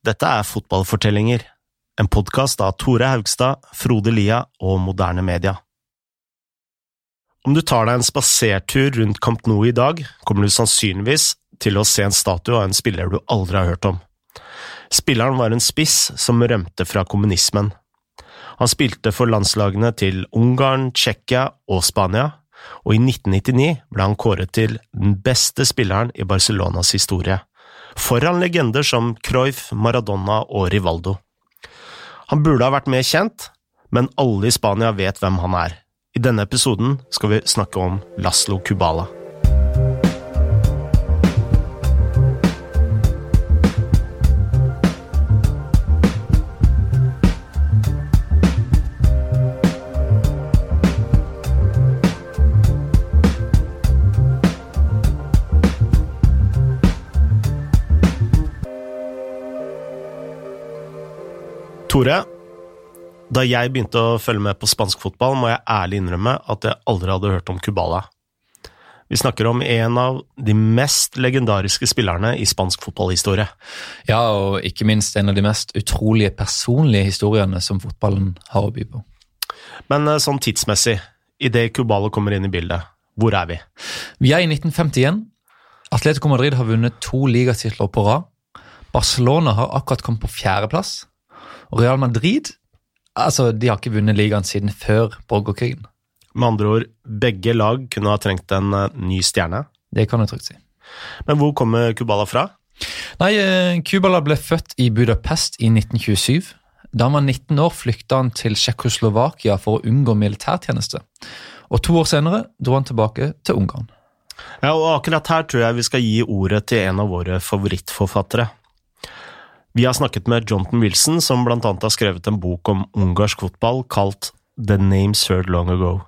Dette er Fotballfortellinger, en podkast av Tore Haugstad, Frode Lia og Moderne Media. Om du tar deg en spasertur rundt Camp Nou i dag, kommer du sannsynligvis til å se en statue av en spiller du aldri har hørt om. Spilleren var en spiss som rømte fra kommunismen. Han spilte for landslagene til Ungarn, Tsjekkia og Spania, og i 1999 ble han kåret til den beste spilleren i Barcelonas historie, foran legender som Cruyff, Maradona og Rivaldo. Han burde ha vært mer kjent, men alle i Spania vet hvem han er. I denne episoden skal vi snakke om Laslo Kubala. Tore, da jeg begynte å følge med på spansk fotball, må jeg ærlig innrømme at jeg aldri hadde hørt om Kubala. Vi snakker om en av de mest legendariske spillerne i spansk fotballhistorie. Ja, og ikke minst en av de mest utrolige personlige historiene som fotballen har å by på. Men eh, sånn tidsmessig, idet Kubala kommer inn i bildet, hvor er vi? Vi er i 1951. Atletico Madrid har vunnet to ligatitler på rad. Barcelona har akkurat kommet på fjerdeplass. Og Real Madrid altså, de har ikke vunnet ligaen siden før borgerkrigen. Med andre ord, begge lag kunne ha trengt en uh, ny stjerne. Det kan jeg trygt si. Men hvor kommer Kubala fra? Nei, uh, Kubala ble født i Budapest i 1927. Da han var 19 år, flykta han til Tsjekkoslovakia for å unngå militærtjeneste. Og to år senere dro han tilbake til Ungarn. Ja, og akkurat her tror jeg vi skal gi ordet til en av våre favorittforfattere. Vi har snakket med Jonathan Wilson, som blant annet har skrevet en bok om ungarsk fotball kalt The Names Heard Long Ago.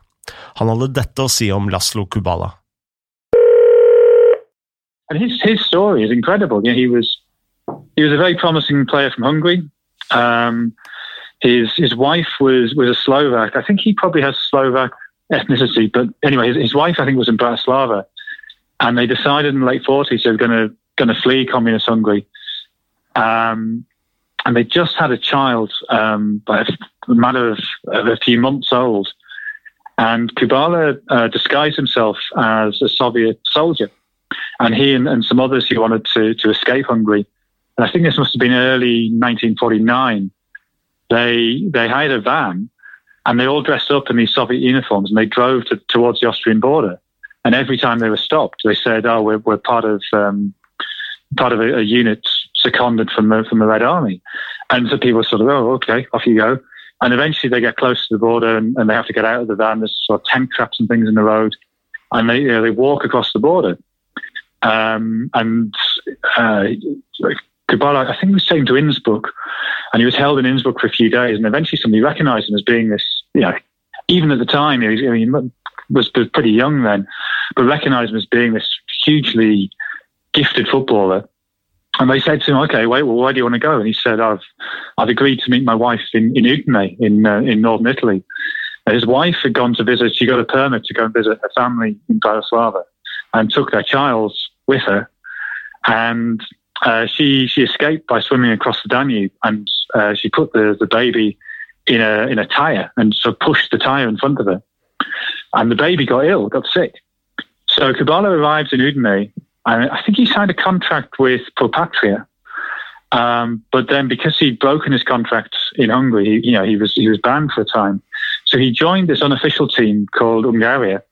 Han hadde dette å si om Laslo Kubala. And his, his story is incredible. Know, he was he was a very promising player from. Um, wife was was a Slovak. I think he probably has Slovak ethnicity, but anyway, his, his wife I think was in Bratislava, and they decided in the late forties they were going to going to flee communist Hungary um, and they just had a child, um, by a matter of, of, a few months old. And Kubala uh, disguised himself as a Soviet soldier. And he and, and some others who wanted to, to escape Hungary, and I think this must have been early 1949, they, they hired a van and they all dressed up in these Soviet uniforms and they drove to, towards the Austrian border. And every time they were stopped, they said, "Oh, we're, we're part of um, part of a, a unit seconded from the from the Red Army. And so people sort of, oh, okay, off you go. And eventually they get close to the border and, and they have to get out of the van. There's sort of tent traps and things in the road, and they you know, they walk across the border. Um, and uh, Kubala, I think he was taken to Innsbruck, and he was held in Innsbruck for a few days. And eventually somebody recognised him as being this, you know, even at the time, he was, mean, was pretty young then, but recognised him as being this hugely gifted footballer and they said to him, "Okay, wait, well, where do you want to go?" And he said, "I've I've agreed to meet my wife in in Udine in uh, in northern Italy." And his wife had gone to visit; she got a permit to go and visit her family in Bratislava, and took their child with her. And uh, she she escaped by swimming across the Danube, and uh, she put the the baby in a in a tire and so pushed the tire in front of her, and the baby got ill, got sick. So Kubala arrives in Udine I think he signed a contract with Propatria. Um, but then because he'd broken his contract in Hungary, he, you know, he was, he was banned for a time. So he joined this unofficial team called Ungaria,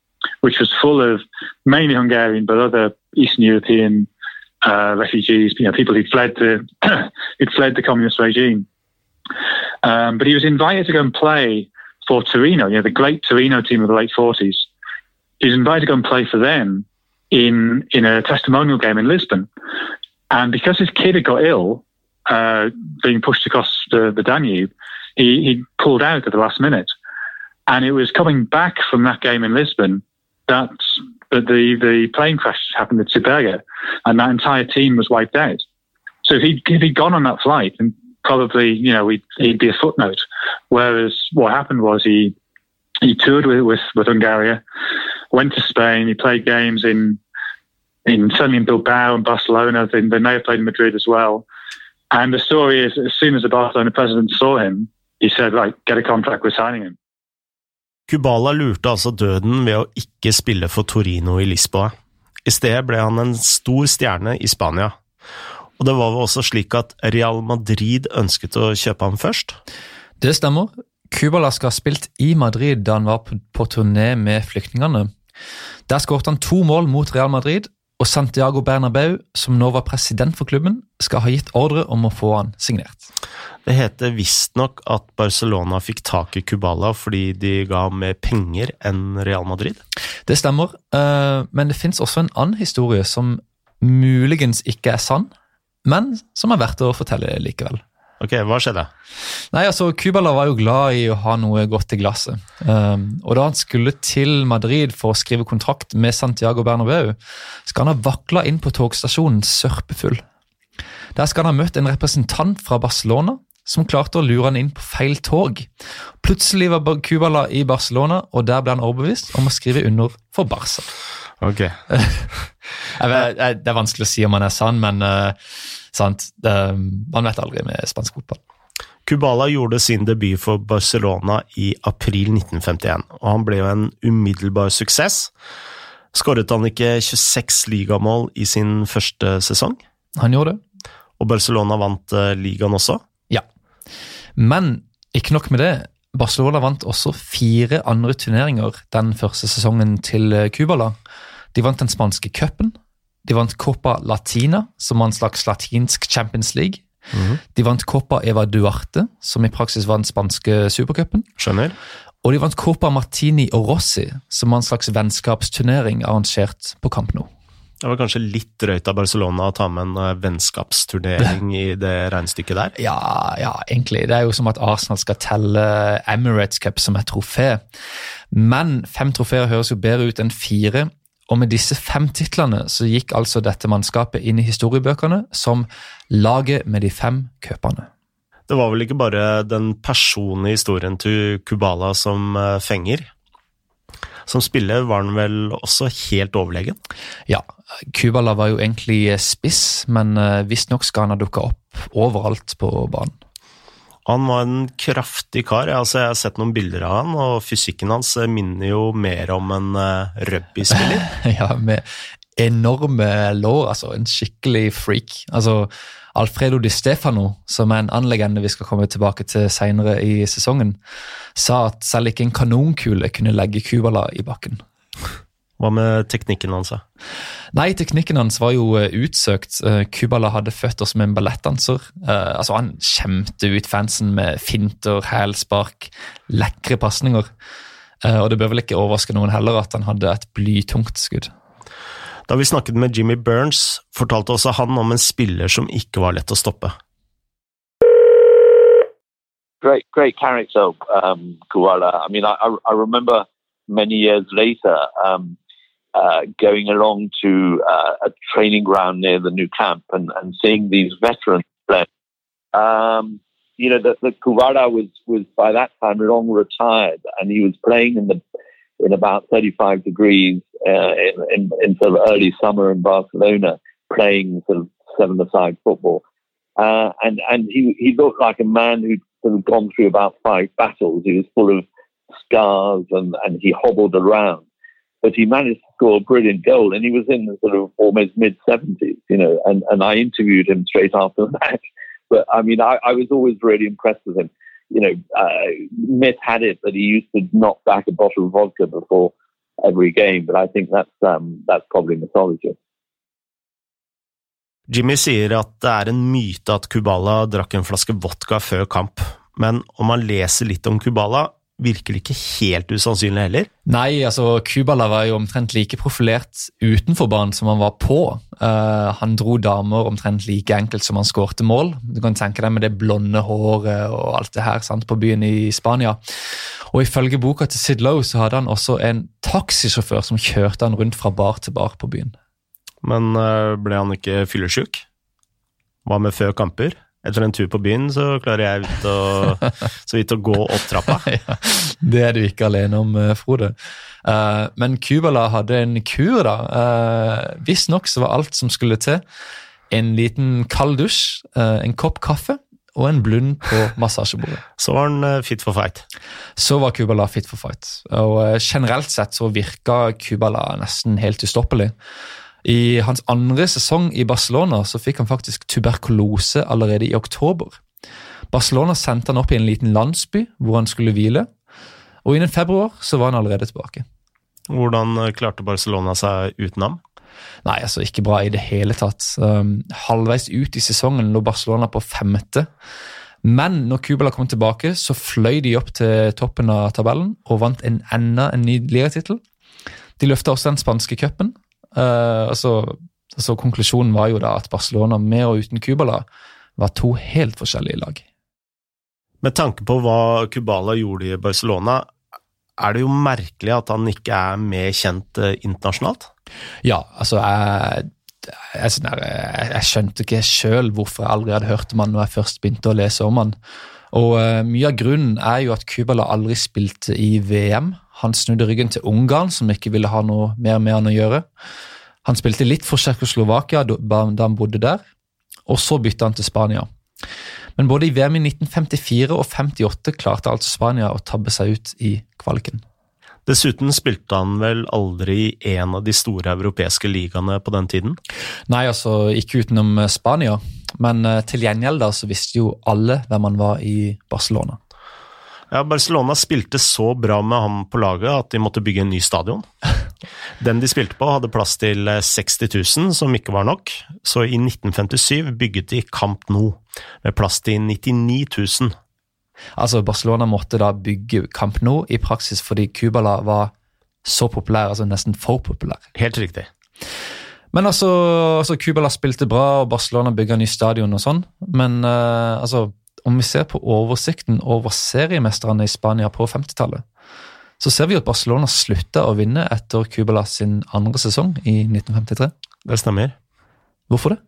which was full of mainly Hungarian, but other Eastern European uh, refugees, you know, people who'd fled the, who'd fled the communist regime. Um, but he was invited to go and play for Torino, you know, the great Torino team of the late 40s. He was invited to go and play for them in in a testimonial game in Lisbon, and because his kid had got ill, uh, being pushed across the, the Danube, he, he pulled out at the last minute, and it was coming back from that game in Lisbon that that the the plane crash happened at Siberga, and that entire team was wiped out. So if he if he'd gone on that flight, and probably you know he'd, he'd be a footnote. Whereas what happened was he he toured with with, with Hungaria, went to Spain. He played games in in certainly in Bilbao and Barcelona. They, they may have played in Madrid as well. And the story is, as soon as the Barcelona president saw him, he said, "Right, get a contract. We're signing him." Kubala lurte altså døden ved å ikke spille for Torino i Lisboa. I stedet ble han en stor stjerne i Spania. Og det var vel også slik at Real Madrid ønsket å kjøpe ham først? Det stemmer. Kubala skal ha spilt i Madrid da han var på, på turné med flyktningene. Der skåret han to mål mot Real Madrid, og Santiago Bernabeu, som nå var president for klubben, skal ha gitt ordre om å få han signert. Det heter visstnok at Barcelona fikk tak i Kubala fordi de ga mer penger enn Real Madrid. Det stemmer, eh, men det fins også en annen historie som muligens ikke er sann, men som er verdt å fortelle likevel. Ok, hva skjedde? Nei, altså, Kubala var jo glad i å ha noe godt i glasset. Um, og da han skulle til Madrid for å skrive kontrakt med Santiago Bernabeu, skal han ha vakla inn på togstasjonen sørpefull. Der skal han ha møtt en representant fra Barcelona som klarte å lure han inn på feil tog. Plutselig var Kubala i Barcelona, og der ble han overbevist om å skrive under for Barca. Ok. Vet, det er vanskelig å si om han er sann, men uh, sant, det, man vet aldri med spansk fotball. Kubala gjorde sin debut for Barcelona i april 1951, og han ble jo en umiddelbar suksess. Skåret han ikke 26 ligamål i sin første sesong? Han gjorde det. Og Barcelona vant eh, ligaen også? Ja. Men ikke nok med det. Barcelona vant også fire andre turneringer den første sesongen til eh, Kubala. De vant den spanske cupen. De vant Copa Latina, som var en slags latinsk Champions League. De vant Copa Eva Duarte, som i praksis var den spanske supercupen. Skjønner? Og de vant Copa Martini og Rossi, som var en slags vennskapsturnering arrangert på Camp Nou. Det var kanskje litt drøyt av Barcelona å ta med en eh, vennskapsturnering i det regnestykket der. Ja, ja, egentlig. Det er jo som at Arsenal skal telle Emirates Cup som et trofé. Men fem trofeer høres jo bedre ut enn fire. Og med disse fem titlene så gikk altså dette mannskapet inn i historiebøkene som laget med de fem cupene. Det var vel ikke bare den personlige historien til Kubala som eh, fenger? Som spiller var han vel også helt overlegen? Ja, Kubala var jo egentlig spiss, men eh, visstnok skal han ha dukka opp overalt på banen. Han var en kraftig kar. Altså, jeg har sett noen bilder av han, og fysikken hans minner jo mer om en uh, rugbyspiller. Ja, med enorme lår, altså en skikkelig freak. Altså, Alfredo Di Stefano, som er en annen vi skal komme tilbake til senere i sesongen, sa at selv ikke en kanonkule kunne legge Kubala i bakken. Hva med teknikken hans? Nei, teknikken hans var jo eh, utsøkt. Eh, Kubala hadde føtter som en ballettdanser. Eh, altså, han skjemte ut fansen med finter, hælspark, lekre pasninger. Eh, og det bør vel ikke overraske noen heller at han hadde et blytungt skudd. Da vi snakket med Jimmy Burns, fortalte også han om en spiller som ikke var lett å stoppe. great, great character, um, Kuala. I mean, I, I I remember many years later um, uh, going along to uh, a training ground near the new camp and, and seeing these veterans play. Um, you know, that the Kuwara was was by that time long retired, and he was playing in the in about 35 degrees uh, in, in, in sort of early summer in Barcelona, playing sort of seven-a-side football. Uh, and and he he looked like a man who'd sort of gone through about five battles. He was full of scars and, and he hobbled around. But he managed to score a brilliant goal and he was in the sort of almost mid 70s, you know, and, and I interviewed him straight after the match. But I mean, I, I was always really impressed with him. You know, uh, myth had it that he used to knock back a bottle of vodka before every game, but I think that's um, that's probably mythology. Jimmy sier at det er en myte at Kubala drakk en flaske vodka før kamp, men om man leser litt om Kubala, virker det ikke helt usannsynlig heller. Nei, altså Kubala var jo omtrent like profilert utenfor banen som han var på. Uh, han dro damer omtrent like enkelt som han skårte mål. Du kan tenke deg med det blonde håret og alt det her sant, på byen i Spania. Og Ifølge boka til Sid Lowe så hadde han også en taxisjåfør som kjørte han rundt fra bar til bar på byen. Men uh, ble han ikke fyllesyk? Hva med før kamper? Etter en tur på byen så klarer jeg ut å, så vidt å gå opp trappa. ja, det er du ikke alene om, eh, Frode. Uh, men Kubala hadde en kur, da. Uh, Visstnok så var alt som skulle til. en liten kald dusj, uh, en kopp kaffe og en blund på massasjebordet. Så var han fit for fight. Så var Kubala fit for fight. Og generelt sett så virka Kubala nesten helt ustoppelig. I hans andre sesong i Barcelona så fikk han faktisk tuberkulose allerede i oktober. Barcelona sendte han opp i en liten landsby hvor han skulle hvile. Og innen februar så var han allerede tilbake. Hvordan eh, klarte Barcelona seg uten ham? Nei, altså ikke bra i det hele tatt. Um, halvveis ut i sesongen lå Barcelona på femte. Men når Kubala kom tilbake, så fløy de opp til toppen av tabellen og vant en enda en ny ligatittel. De løfta også den spanske cupen. Altså, altså, konklusjonen var jo da at Barcelona med og uten Kubala var to helt forskjellige lag. Med tanke på hva Kubala gjorde i Barcelona, er det jo merkelig at han ikke er mer kjent eh, internasjonalt? Ja, altså jeg, jeg, jeg skjønte ikke sjøl hvorfor jeg aldri hadde hørt om han når jeg først begynte å lese om han. Og uh, Mye av grunnen er jo at Kubala aldri spilte i VM. Han snudde ryggen til Ungarn, som ikke ville ha noe mer med han å gjøre. Han spilte litt for Tsjekkoslovakia da, han bodde der, og så bytta han til Spania. Men både i VM i 1954 og 58 klarte altså Spania å tabbe seg ut i kvaliken. Dessuten spilte han vel aldri i en av de store europeiske ligaene på den tiden? Nei, altså ikke utenom Spania. Men eh, til gjengjeld da, så visste jo alle hvem han var i Barcelona. Ja, Barcelona spilte så bra med ham på laget at de måtte bygge en ny stadion. Den de spilte på, hadde plass til 60 eh, 000, som ikke var nok, så i 1957 bygget de Camp Nou, med plass til 99 000. Altså, Barcelona måtte da bygge Camp Nou i praksis fordi Kubala var så populær, altså nesten for populær. Helt riktig. Men altså, altså Kubala spilte bra, og Barcelona bygga ny stadion og sånn, men uh, altså om vi ser på oversikten over seriemesterne i Spania på 50-tallet, så ser vi at Barcelona slutta å vinne etter Kubala sin andre sesong i 1953. Det stemmer. Hvorfor det?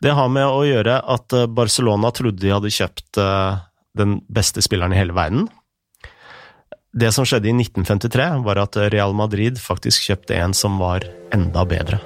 Det har med å gjøre at eh, Barcelona trodde de hadde kjøpt eh, den beste spilleren i hele verden. Det som skjedde i 1953, var at Real Madrid faktisk kjøpte en som var enda bedre.